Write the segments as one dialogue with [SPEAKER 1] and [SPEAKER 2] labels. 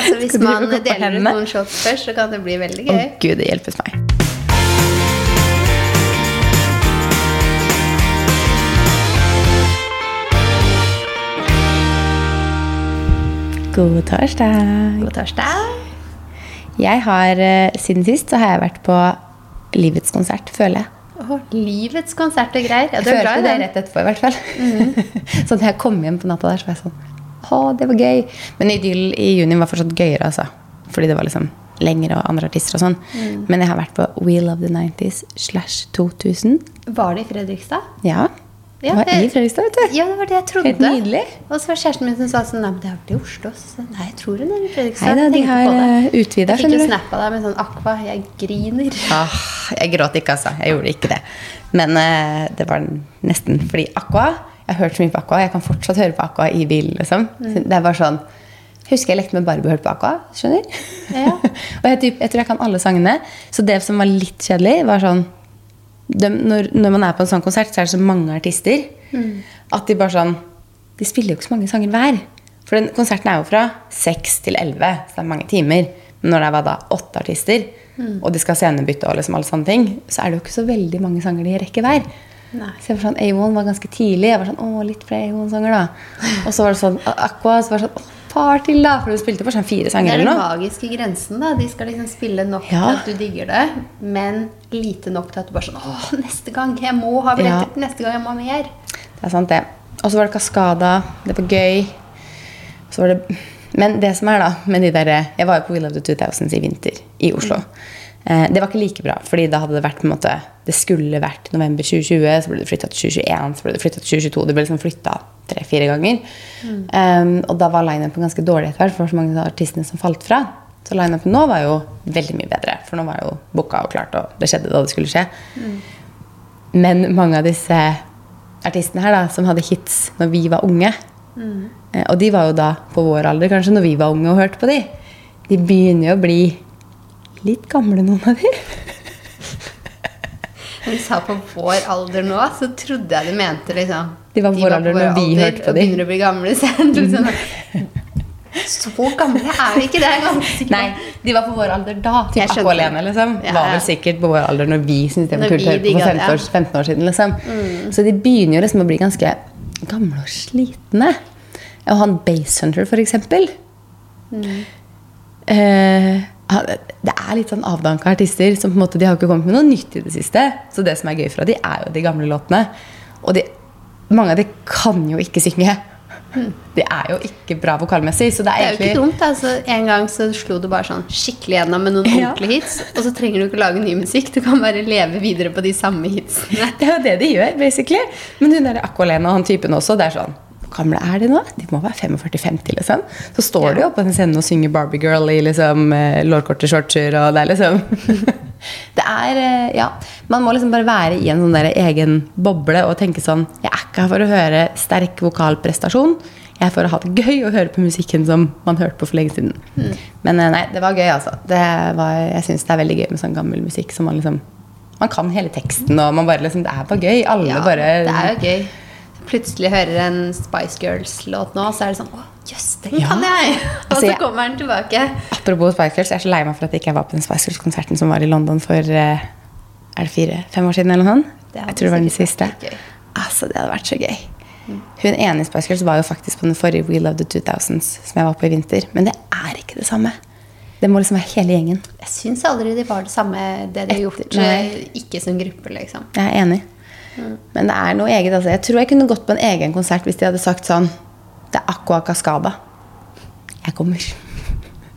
[SPEAKER 1] Altså, hvis man deler ut noen shots først, så kan det bli veldig
[SPEAKER 2] Å
[SPEAKER 1] oh,
[SPEAKER 2] gud, det hjelpes meg. God torsdag.
[SPEAKER 1] God torsdag.
[SPEAKER 2] Jeg har, eh, Siden sist så har jeg vært på Livets konsert, føler jeg.
[SPEAKER 1] Oh, livets konsert og greier. Ja, du er glad i
[SPEAKER 2] det
[SPEAKER 1] den.
[SPEAKER 2] rett etterpå, i hvert fall. så da jeg kom hjem på natta der, så var jeg sånn Å, det var gøy. Men Idyll i juni var fortsatt gøyere, altså. Fordi det var liksom lengre og andre artister og sånn. Men jeg har vært på We Love the 90s slash 2000.
[SPEAKER 1] Var det i Fredrikstad?
[SPEAKER 2] Ja.
[SPEAKER 1] Ja,
[SPEAKER 2] det var i Fredrikstad, vet du.
[SPEAKER 1] Ja, det var det jeg trodde.
[SPEAKER 2] Helt nydelig.
[SPEAKER 1] Og så var kjæresten min som sa sånn Nei, men det har vært i Oslo. Så, nei, jeg tror hun er i Fredrikstad.
[SPEAKER 2] Nei da, de har
[SPEAKER 1] utvida,
[SPEAKER 2] skjønner du.
[SPEAKER 1] Jeg fikk jo snap av deg med sånn Aqua. Jeg griner.
[SPEAKER 2] Ah, jeg gråt ikke, altså. Jeg gjorde ikke det. Men uh, det var nesten fordi Aqua Jeg har hørt så mye på Aqua. Jeg kan fortsatt høre på Aqua i bilen, liksom. Det er bare sånn Husker jeg lekte med Barbie og hørte på Aqua. Skjønner?
[SPEAKER 1] Ja.
[SPEAKER 2] og jeg, typ, jeg tror jeg kan alle sangene. Så det som var litt kjedelig, var sånn de, når, når man er på en sånn konsert, så er det så mange artister at de bare sånn De spiller jo ikke så mange sanger hver. For den konserten er jo fra seks til elleve, så det er mange timer. Men når det var da åtte artister, og de skal scenebytte og liksom alle sånne ting, så er det jo ikke så veldig mange sanger de rekker hver.
[SPEAKER 1] Nei.
[SPEAKER 2] Så jeg var sånn, A1 var ganske tidlig. Jeg var sånn, å, litt flere A1-sanger da. Og så var det sånn, Aqua, så var det sånn, å, par til da. For du spilte bare sånn fire
[SPEAKER 1] Det er den magiske grensen. da De skal liksom spille nok
[SPEAKER 2] Ja.
[SPEAKER 1] til at du digger det, men lite nok til at du bare sånn Åh, neste gang! Jeg må ha billetter!
[SPEAKER 2] Ja.
[SPEAKER 1] Neste gang jeg må ha mer!
[SPEAKER 2] Det er sant, det. Og så var det Kaskada. Det var gøy. Så var det Men det som er, da med de derre Jeg var jo på We Love the 2000s i vinter i Oslo. Eh, det var ikke like bra, fordi da hadde det vært på en måte Det skulle vært november 2020, så ble det flytta til 2021, så ble det flytta til 2022. Det ble liksom flytta tre-fire ganger. Um, og da var lineupen ganske dårlig etter hvert, for så mange av artistene som falt fra. Så lineupen nå var jo veldig mye bedre, for nå var jo booka og klart, og det skjedde da det skulle skje. Men mange av disse artistene her da, som hadde hits når vi var unge, mm. og de var jo da på vår alder kanskje når vi var unge og hørte på de, de begynner jo å bli litt gamle, noen av de.
[SPEAKER 1] Når du sa på vår alder nå, så trodde jeg du mente liksom
[SPEAKER 2] De var på vår alder når vi hørte på
[SPEAKER 1] og
[SPEAKER 2] de.
[SPEAKER 1] begynner å bli gamle. Så jeg sånn, så gamle er vi ikke, det er ganske.
[SPEAKER 2] Nei, de var på vår alder da. Typ
[SPEAKER 1] skjønte.
[SPEAKER 2] Liksom.
[SPEAKER 1] Ja,
[SPEAKER 2] Var vel sikkert på vår alder når vi syntes det var kult å høre på for 15 år, 15 år siden. liksom. Så de begynner jo liksom å bli ganske gamle og slitne. Og han basehunter, for eksempel. Eh, han- det er litt sånn avdanka artister som på en måte, de har ikke kommet med noe nytt i det siste. Så det som er gøy fra de, er jo de gamle låtene. Og de, mange av de kan jo ikke synge. De er jo ikke bra vokalmessig. Så det
[SPEAKER 1] Det
[SPEAKER 2] er,
[SPEAKER 1] er jo ikke
[SPEAKER 2] egentlig
[SPEAKER 1] dumt. altså En gang så slo du bare sånn skikkelig gjennom med noen
[SPEAKER 2] Ja.
[SPEAKER 1] ordentlige hits. Og så trenger du ikke lage ny musikk. Du kan bare leve videre på de samme hitsene.
[SPEAKER 2] Det er jo det de gjør, basically. Men hun der Aqualene og han typen også, det er sånn gamle er de nå? De må være 45-50, liksom. Så står de jo på den scenen og synger Barbie Girl i liksom eh, lårkorte shortser, og det er liksom Det er eh, Ja. Man må liksom bare være i en sånn der egen boble og tenke sånn Jeg er ikke her for å høre sterk vokalprestasjon. Jeg er for å ha det gøy og høre på musikken som man hørte på for lenge siden. Men eh, nei, det var gøy, altså. Det var, jeg syns det er veldig gøy med sånn gammel musikk som man liksom Man kan hele teksten, og man bare liksom Det er bare gøy. Alle
[SPEAKER 1] Ja,
[SPEAKER 2] bare
[SPEAKER 1] det er jo gøy. Plutselig hører en Spice Girls-låt nå, så er det sånn Å, jøss, den
[SPEAKER 2] Ja.
[SPEAKER 1] kan jeg! Og
[SPEAKER 2] Altså,
[SPEAKER 1] så kommer den tilbake.
[SPEAKER 2] Apropos Spice Girls, jeg er så lei meg for at jeg ikke var på den Spice Girls-konserten som var i London for eh, Er det fire-fem år siden, eller noe sånt? Jeg tror det var den siste. Altså, det hadde vært så gøy. Hun ene i Spice Girls var jo faktisk på den forrige We Love the 2000s som jeg var på i vinter. Men det er ikke det samme. Det må liksom være hele gjengen.
[SPEAKER 1] Jeg syns aldri de var det samme det de har gjort.
[SPEAKER 2] Nei.
[SPEAKER 1] eh, Ikke som gruppe, liksom.
[SPEAKER 2] Jeg er enig. Men det er noe eget. Altså. Jeg tror jeg kunne gått på en egen konsert hvis de hadde sagt sånn Det er Aqua Cascada. Jeg kommer.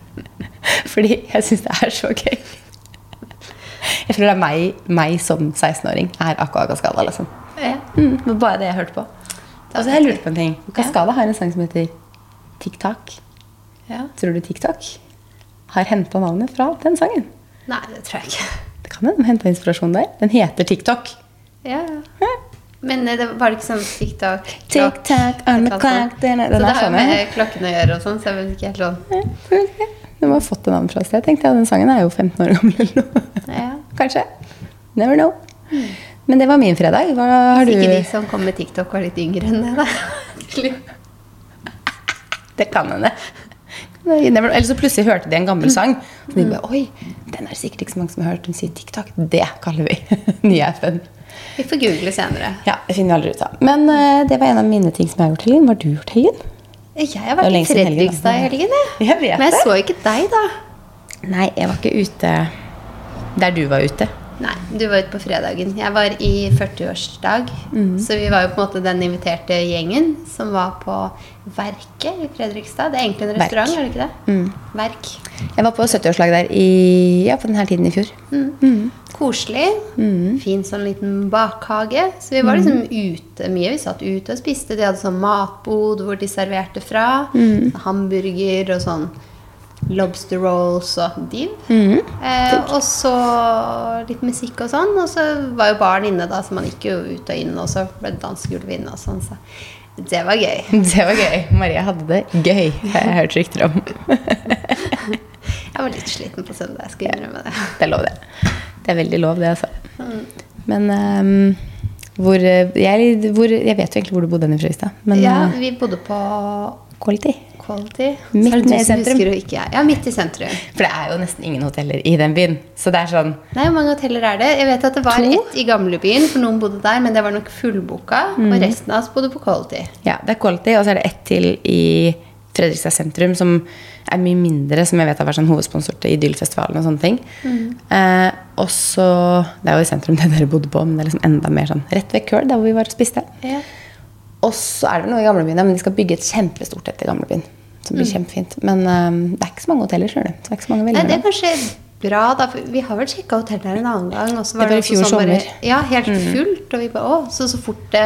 [SPEAKER 2] Fordi jeg syns det er så gøy. Jeg føler det er meg, meg som 16-åring er Aqua Cascada. Liksom.
[SPEAKER 1] Ja.
[SPEAKER 2] Mm, det var bare det jeg hørte på. Altså, jeg lurte på en ting. Cascada har en sang som heter TikTok.
[SPEAKER 1] Ja.
[SPEAKER 2] Tror du TikTok har henta navnet fra den sangen?
[SPEAKER 1] Nei, det tror jeg ikke.
[SPEAKER 2] Det kan hende de henta inspirasjon der. Den heter TikTok.
[SPEAKER 1] Ja, ja. Men eh, det var det ikke sånn TikTok
[SPEAKER 2] TikTok on the clock
[SPEAKER 1] Så det har jo med klokken å gjøre og sånn, så jeg vet ikke helt sånn
[SPEAKER 2] Ja, Den må ha fått det navnet fra sted. tenkte ja, Den sangen er jo 15 år gammel eller noe.
[SPEAKER 1] Ja.
[SPEAKER 2] Kanskje. Never know. Men det var min fredag. Hva har
[SPEAKER 1] Hvis
[SPEAKER 2] du
[SPEAKER 1] ikke de som kom med TikTok, var litt yngre enn det, da.
[SPEAKER 2] Det kan hende. Eller så plutselig hørte de en gammel sang. Og de bare Oi, den er sikkert ikke så mange som har hørt. Hun sier TikTok. Det kaller vi nye appen.
[SPEAKER 1] Vi får google senere.
[SPEAKER 2] Ja, det finner vi aldri ut av. Men uh, det var en av mine ting som jeg har gjort helgen. Hva har du gjort helgen?
[SPEAKER 1] Jeg har vært i. Fredrikstad i helgen, jeg.
[SPEAKER 2] Jeg vet
[SPEAKER 1] Men jeg
[SPEAKER 2] det.
[SPEAKER 1] så ikke deg, da.
[SPEAKER 2] Nei, jeg var ikke ute der du var ute.
[SPEAKER 1] Nei, du var ute på fredagen. Jeg var i 40-årsdag.
[SPEAKER 2] Mm.
[SPEAKER 1] Så vi var jo på en måte den inviterte gjengen som var på Verket i Fredrikstad. Det er egentlig en
[SPEAKER 2] Verk.
[SPEAKER 1] restaurant, er det ikke det?
[SPEAKER 2] Mm.
[SPEAKER 1] Verk.
[SPEAKER 2] Jeg var på 70-årslag der i, ja, på denne tiden i fjor.
[SPEAKER 1] Koselig.
[SPEAKER 2] Mhm.
[SPEAKER 1] Fin sånn liten bakhage. Så vi var liksom ute mye. Vi satt ute og spiste. De hadde sånn matbod hvor de serverte fra. Hamburger og sånn lobster rolls og div.
[SPEAKER 2] Mhm.
[SPEAKER 1] Eh, og så litt musikk og sånn. Og så var jo barn inne, da, så man gikk jo ut og inn. Og så ble det dansegulv inne og sånn. Så det var gøy.
[SPEAKER 2] Det var gøy. Maria hadde det gøy, har jeg hørt rykter om.
[SPEAKER 1] Jeg var litt sliten på søndag, jeg skal innrømme det.
[SPEAKER 2] Det er lov, det. Det er veldig lov, det, altså. Men um, hvor, jeg, hvor Jeg vet jo egentlig hvor du bodde Fredrikstad.
[SPEAKER 1] Ja,
[SPEAKER 2] eh,
[SPEAKER 1] vi bodde på
[SPEAKER 2] quality.
[SPEAKER 1] Quality.
[SPEAKER 2] Midt i sentrum.
[SPEAKER 1] Ja, midt i sentrum.
[SPEAKER 2] For det er jo nesten ingen hoteller i den byen. Så det er sånn
[SPEAKER 1] Nei, Hvor mange hoteller er det? Jeg vet at det var
[SPEAKER 2] To.
[SPEAKER 1] ett i gamlebyen, for noen bodde der, men det var nok fullboka.
[SPEAKER 2] Mm.
[SPEAKER 1] Og resten av oss bodde på Quality.
[SPEAKER 2] Ja, det er quality, og så er det ett til i Fredrikstad sentrum som er mye mindre, som jeg vet har vært sånn hovedsponsor til Idyllfestivalen og sånne ting. Eh, og så Det er jo i sentrum det dere bodde på, men det er liksom enda mer sånn rett ved Køl, der hvor vi var og spiste.
[SPEAKER 1] Ja.
[SPEAKER 2] Og så er det noe i gamlebyen, men de skal bygge et kjempestort et i gamlebyen. Som blir kjempefint. Men um, det er ikke så mange hoteller, skjønner du. Det er ikke så mange
[SPEAKER 1] Nei, det er kanskje bra, da. For vi har vel sjekka hotellet her en annen gang. Så var
[SPEAKER 2] Det var i fjor
[SPEAKER 1] sånn bare-
[SPEAKER 2] sommer.
[SPEAKER 1] Ja, helt fullt. Og vi bare Å, så så fort det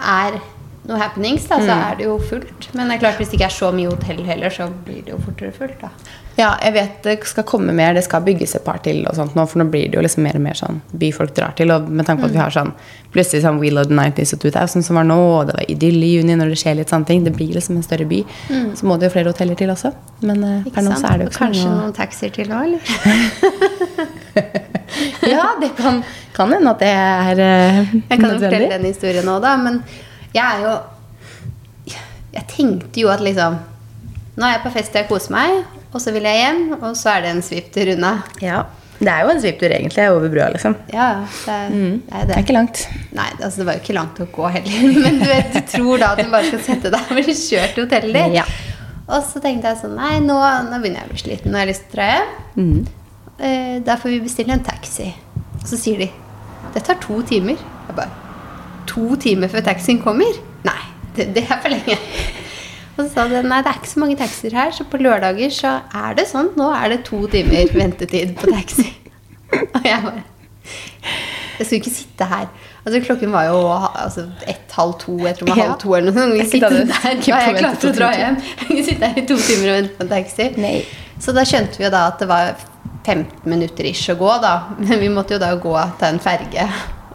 [SPEAKER 1] er noe happenings, da, så er det jo fullt. Men det er klart, hvis det ikke er så mye hotell heller, så blir det jo fortere fullt, da.
[SPEAKER 2] Ja, jeg vet det skal komme mer. Det skal bygges et par til og sånt nå, for nå blir det jo liksom mer og mer sånn byfolk drar til. Og med tanke på at vi har sånn plutselig sånn We Love the 90s og 2000 som var nå, og det var idyll i juni når det skjer litt sånne ting. Det blir liksom en større by. Så må det jo flere hoteller til også. Men eh,
[SPEAKER 1] Ikke
[SPEAKER 2] per nå så er det jo ikke
[SPEAKER 1] Kanskje
[SPEAKER 2] noe...
[SPEAKER 1] noen taxier til nå, eller?
[SPEAKER 2] Ja, det kan, kan hende at det er uh,
[SPEAKER 1] Jeg kan jo fortelle den historien nå, da. Men jeg er jo Jeg tenkte jo at liksom Nå er jeg på fest og jeg koser meg, og så vil jeg hjem, og så er det en svipptur unna.
[SPEAKER 2] Ja. Det er jo en svipptur egentlig over brua, liksom.
[SPEAKER 1] Ja, det er, det er
[SPEAKER 2] Det
[SPEAKER 1] det.
[SPEAKER 2] er ikke langt.
[SPEAKER 1] Nei, altså det var jo ikke langt å gå heller. Men du vet, du tror da at du bare skal sette deg og bli kjørt til hotellet ditt.
[SPEAKER 2] Ja.
[SPEAKER 1] Og så tenkte jeg sånn Nei, nå, nå begynner jeg å bli sliten. Nå har jeg lyst til å dra hjem.
[SPEAKER 2] Mm.
[SPEAKER 1] Eh, da får vi bestille en taxi. Og så sier de det tar to timer. Jeg bare To timer før taxien kommer? Nei, det, det er for lenge. Og så sa de nei, det er ikke så mange taxier her, så på lørdager så er det sånn. Nå er det to timer ventetid på taxi. Og jeg bare Jeg skulle ikke sitte her. Altså Klokken var jo altså, ett, halv to, jeg tror det var
[SPEAKER 2] Ja.
[SPEAKER 1] halv to eller noe sånt.
[SPEAKER 2] Jeg
[SPEAKER 1] sitte der, er jeg klarte å dra hjem. Jeg sitte her i to timer og vente på en taxi.
[SPEAKER 2] Nei.
[SPEAKER 1] Så da skjønte vi jo da at det var 15 minutter ish å gå, da. Men vi måtte jo da gå til en ferge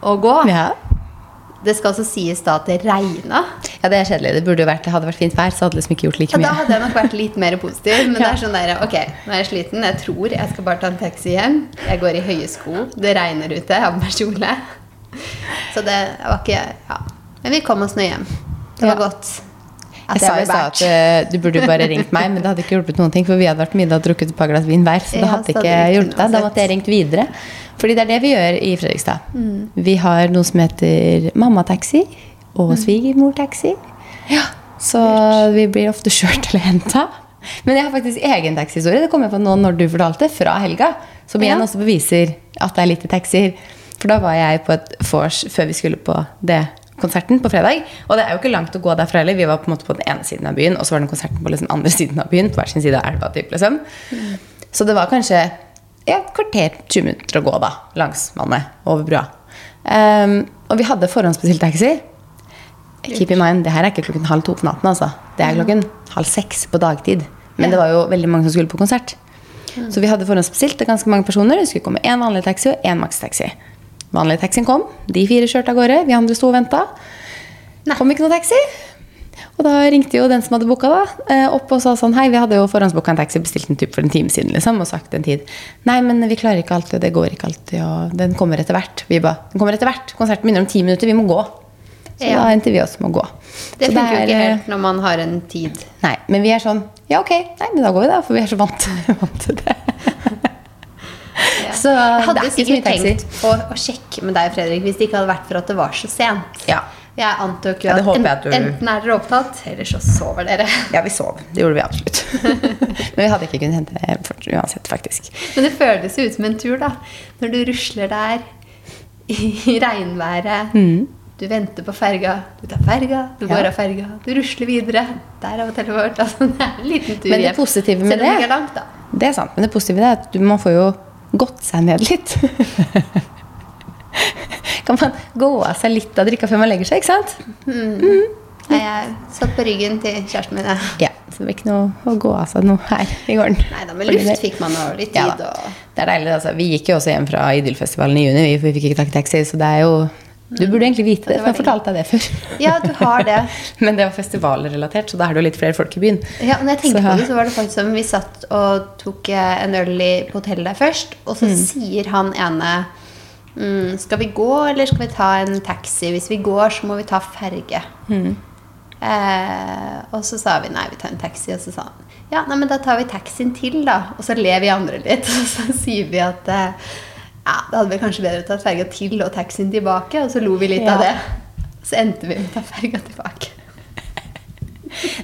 [SPEAKER 1] og gå.
[SPEAKER 2] Ja.
[SPEAKER 1] Det skal også sies da at det regna.
[SPEAKER 2] ja, det er kjedelig. Det burde jo vært, det hadde vært fint vær, så hadde liksom ikke gjort like mye.
[SPEAKER 1] Ja, da hadde jeg nok vært litt mer positiv. Men det er sånn der, ok, nå er jeg sliten. Jeg tror jeg skal bare ta en taxi hjem. Jeg går i høye sko. Det regner ute. Jeg har på meg kjole. Så det var ikke Ja. Men vi kom oss nå hjem. Det var
[SPEAKER 2] Ja.
[SPEAKER 1] godt.
[SPEAKER 2] Jeg
[SPEAKER 1] At
[SPEAKER 2] sa
[SPEAKER 1] jo,
[SPEAKER 2] i at eh, du burde jo bare ringt meg, men det hadde ikke hjulpet noen ting. For vi hadde vært middag og drukket et par glass vin hver. Så det
[SPEAKER 1] Ja,
[SPEAKER 2] hadde
[SPEAKER 1] så
[SPEAKER 2] ikke
[SPEAKER 1] det
[SPEAKER 2] hjulpet deg. Da måtte jeg ringt videre. Fordi det er det vi gjør i Fredrikstad.
[SPEAKER 1] Mm.
[SPEAKER 2] Vi har noe som heter mammataxi og
[SPEAKER 1] Mm.
[SPEAKER 2] svigermortaxi. Ja, så vi blir ofte kjørt eller henta. Men jeg har faktisk egen taxihistorie. Det kom jeg på nå når du fortalte, fra helga. Som igjen
[SPEAKER 1] Ja.
[SPEAKER 2] også beviser at det er lite taxier. For da var jeg på et vors før vi skulle på det konserten på fredag. Og det er jo ikke langt å gå derfra heller. Vi var på en måte på den ene siden av byen, og så var den konserten på liksom andre siden av byen. På hver sin side av elva, typ, liksom. Så det var kanskje et kvarter, 20 minutter å gå da, langs vannet over brua. Um, og vi hadde forhåndsbestilt taxi. Keep in mind, det her er ikke klokken halv to på natten, altså. Det er klokken halv seks på dagtid. Men det var jo veldig mange som skulle på konsert. Så vi hadde forhåndsbestilt til ganske mange personer. Det skulle komme én vanlig taxi og én makstaxi. Vanlig taxien kom. De fire kjørte av gårde. Vi andre sto og venta. Kom ikke noe taxi. Og da ringte jo den som hadde booka, da, eh, opp og sa sånn Hei, vi hadde jo forhåndsbooka en taxi, bestilt en typ for en time siden, liksom, og sagt en tid. Nei, men vi klarer ikke alltid, og det går ikke alltid, og den kommer etter hvert. Vi ba, den kommer etter hvert. Konserten begynner om ti minutter, vi må gå. Så
[SPEAKER 1] Ja.
[SPEAKER 2] da endte vi også med å gå.
[SPEAKER 1] Det funker jo ikke
[SPEAKER 2] eh,
[SPEAKER 1] helt når man har en tid.
[SPEAKER 2] Nei, men vi er sånn Ja, ok, nei, men da går vi, da. For vi er så vant, vant til det. Så
[SPEAKER 1] Jeg hadde
[SPEAKER 2] er
[SPEAKER 1] sikkert tenkt på å sjekke med deg, Fredrik, hvis det ikke hadde vært for at det var så sent.
[SPEAKER 2] Ja.
[SPEAKER 1] Jeg antok jo at,
[SPEAKER 2] ja, du-
[SPEAKER 1] enten er dere opptatt, eller så sover dere.
[SPEAKER 2] Ja, vi sov. Det gjorde vi absolutt. Men vi hadde ikke kunnet hente det uansett, faktisk.
[SPEAKER 1] Men det føles jo ut som en tur, da. Når du rusler der i regnværet.
[SPEAKER 2] Mm.
[SPEAKER 1] Du venter på ferga, du tar ferga, du
[SPEAKER 2] Ja.
[SPEAKER 1] går av ferga, du rusler videre. Der er hotellet vårt. Altså, det er en liten tur
[SPEAKER 2] Men det positive med
[SPEAKER 1] det
[SPEAKER 2] det-
[SPEAKER 1] langt.
[SPEAKER 2] Det er sant, men det positive er at du, man får jo gått seg ned litt. Kan man gå av seg litt av drikka før man legger seg, ikke sant?
[SPEAKER 1] Nei, jeg satt på ryggen til kjæresten min.
[SPEAKER 2] Ja, så det blir ikke noe å gå av seg noe her i gården.
[SPEAKER 1] Nei da, med luft fikk man og litt tid
[SPEAKER 2] ja,
[SPEAKER 1] og
[SPEAKER 2] Det er deilig, altså. Vi gikk jo også hjem fra Idylfestivalen i juni, vi, fikk ikke tak i taxi, så det er jo Du burde egentlig vite det, for
[SPEAKER 1] var
[SPEAKER 2] jeg fortalte deg det før.
[SPEAKER 1] Ja, du har det.
[SPEAKER 2] Men det var festivalrelatert, så da er det jo litt flere folk i byen.
[SPEAKER 1] Ja, når jeg tenkte
[SPEAKER 2] Så-
[SPEAKER 1] på det, så var det faktisk som vi satt og tok eh, en øl i, på hotellet der først, og så sier han ene mm, Skal vi gå, eller skal vi ta en taxi? Hvis vi går, så må vi ta ferge. Eh, og så sa vi nei, vi tar en taxi. Og så sa han ja, nei, men da tar vi taxien til, da. Og så ler vi andre litt. Og så sier vi at eh, ja, det hadde vel kanskje bedre å ta ferga til og taxien tilbake. Og så lo vi litt
[SPEAKER 2] Ja.
[SPEAKER 1] av det. Så endte vi med å ta ferga tilbake.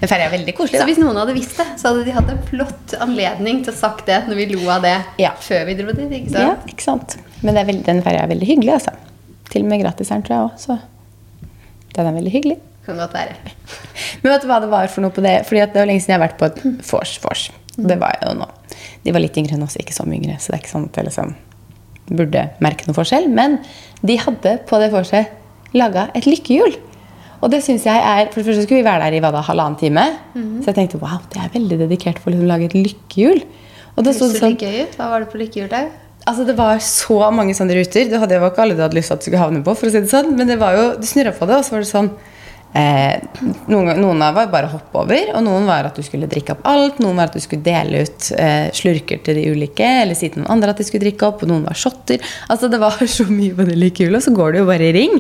[SPEAKER 2] Den ferja er veldig koselig,
[SPEAKER 1] Så hvis noen hadde visst det, så hadde de hatt en flott anledning til å sagt det når vi lo av det
[SPEAKER 2] Ja.
[SPEAKER 1] før vi dro dit. ikke
[SPEAKER 2] Ja,
[SPEAKER 1] sant?
[SPEAKER 2] ikke sant. Men det veldig, den ferja er veldig hyggelig, altså. Til og med gratis her, tror jeg òg, så den er veldig hyggelig.
[SPEAKER 1] Kan godt være.
[SPEAKER 2] Men vet du hva det var for noe på det? Fordi det var lenge siden jeg har vært på et vors. vors. Det var jo nå. De var litt yngre enn oss, ikke så mye yngre, så det er ikke sånn at jeg liksom burde merke noe forskjell. Men de hadde på det vorset laga et lykkehjul. Og det syns jeg er, For det første skulle vi være der i hva da, halvannen time. Så jeg tenkte wow, det er veldig dedikert for å liksom lage et lykkehjul. Og
[SPEAKER 1] Det
[SPEAKER 2] sto
[SPEAKER 1] så
[SPEAKER 2] sånn.
[SPEAKER 1] Hva var det på lykkehjulet?
[SPEAKER 2] Altså Det var så mange sånne ruter. Det var ikke alle du hadde lyst til at du skulle havne på. for å si det sånn Men det var jo, du snurra på det, og så var det sånn eh, noen, noen av var bare å hoppe over, og noen var at du skulle drikke opp alt. Noen var at du skulle dele ut eh, slurker til de ulike, eller si til noen andre at de skulle drikke opp. Og noen var shotter. Altså Det var så mye på det likehjulet, og så går det jo bare i ring.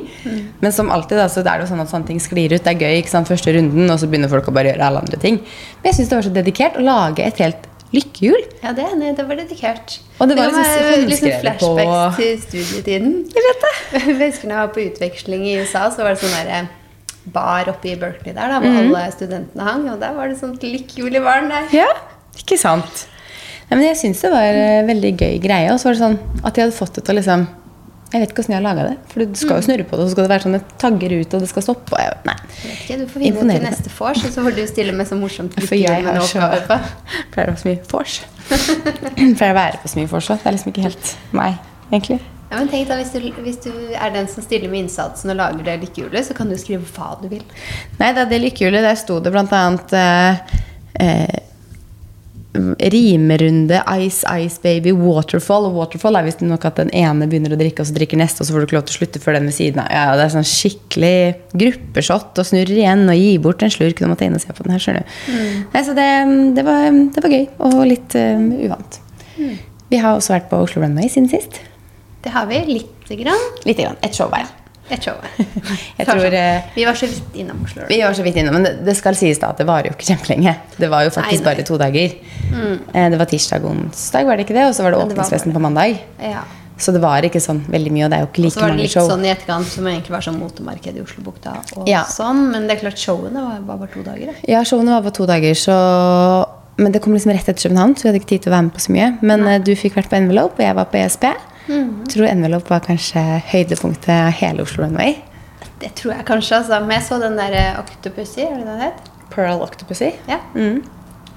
[SPEAKER 2] Men som alltid da, så er det jo sånn at sånne ting sklir ut. Det er gøy ikke sant, første runden, og så begynner folk å bare gjøre alle andre ting. Men jeg syns det var så dedikert å lage et helt lykkehjul.
[SPEAKER 1] Ja, det, nei, det var dedikert.
[SPEAKER 2] Og det var
[SPEAKER 1] ga
[SPEAKER 2] liksom
[SPEAKER 1] litt sånn
[SPEAKER 2] på-
[SPEAKER 1] flashbacks til studietiden.
[SPEAKER 2] Jeg vet det.
[SPEAKER 1] Jeg husker når jeg var på utveksling i USA, så var det sånn derre bar oppe i Berkeley der, da, hvor
[SPEAKER 2] mm.
[SPEAKER 1] alle studentene hang. Og der var det sånt lykkehjul i baren der.
[SPEAKER 2] Ja, ikke sant? Nei, men jeg syns det var en veldig gøy greie. Og så var det sånn at de hadde fått det til å liksom Jeg vet ikke hvordan jeg har laga det. For du skal jo snurre på det, og så skal det være sånne tagger ut, og det skal stoppe. Og jeg, nei.
[SPEAKER 1] Jeg vet ikke, Du får finne
[SPEAKER 2] ut
[SPEAKER 1] til neste vors, og så får du stille med så morsomt
[SPEAKER 2] For jeg har så. Pleier å ha så mye vors. Pleier å være på så mye vors òg. Det er liksom ikke helt meg, egentlig.
[SPEAKER 1] Ja, men tenk da, hvis du, hvis du er den som stiller med innsatsen og lager det lykkehjulet, så kan du skrive hva du vil.
[SPEAKER 2] Nei, det er det lykkehjulet, der sto det blant annet eh, eh, Rimerunde, Ice Ice Baby, Waterfall. Og Waterfall er visst nok at den ene begynner å drikke, og så drikker neste, og så får du ikke lov til å slutte før den ved siden av. Ja, det er sånn skikkelig gruppeshot, og snurrer igjen, og gir bort en slurk. Du må ta inn og se på den her, skjønner du. Nei, så det, det, var, det var gøy, og litt uh, uvant. Vi har også vært på Oslo Runway siden sist.
[SPEAKER 1] Det har vi lite grann.
[SPEAKER 2] Lite grann. Et show hver.
[SPEAKER 1] Show.
[SPEAKER 2] Jeg tror, eh,
[SPEAKER 1] Vi var så vidt innom Oslo.
[SPEAKER 2] Vi var så vidt innom, men det, det skal sies da at det varer jo ikke kjempelenge. Det var jo faktisk
[SPEAKER 1] Nei, nei.
[SPEAKER 2] bare to dager. Mm. Det var tirsdag og onsdag, var det ikke det? Og så var det åpningsfesten på mandag.
[SPEAKER 1] Ja.
[SPEAKER 2] Så det var ikke sånn veldig mye, og det er jo ikke like mange show.
[SPEAKER 1] Og så var det litt
[SPEAKER 2] show.
[SPEAKER 1] sånn i etterkant som egentlig var sånn motemarked i Oslobukta og
[SPEAKER 2] Ja.
[SPEAKER 1] sånn. Men det er klart, showene var var bare to dager. da.
[SPEAKER 2] Ja, showene var bare to dager, så Men det kom liksom rett etter København, så vi hadde ikke tid til å være med på så mye. Men nei. du fikk vært på Envelope, og jeg var på ESP.
[SPEAKER 1] Mhm.
[SPEAKER 2] Tror Envelope var kanskje høydepunktet av hele Oslo Runway.
[SPEAKER 1] Det tror jeg kanskje. altså. Men jeg så den der eh, Octopussy, er det det den het?
[SPEAKER 2] Pearl Octopussy.
[SPEAKER 1] Ja.
[SPEAKER 2] Mm.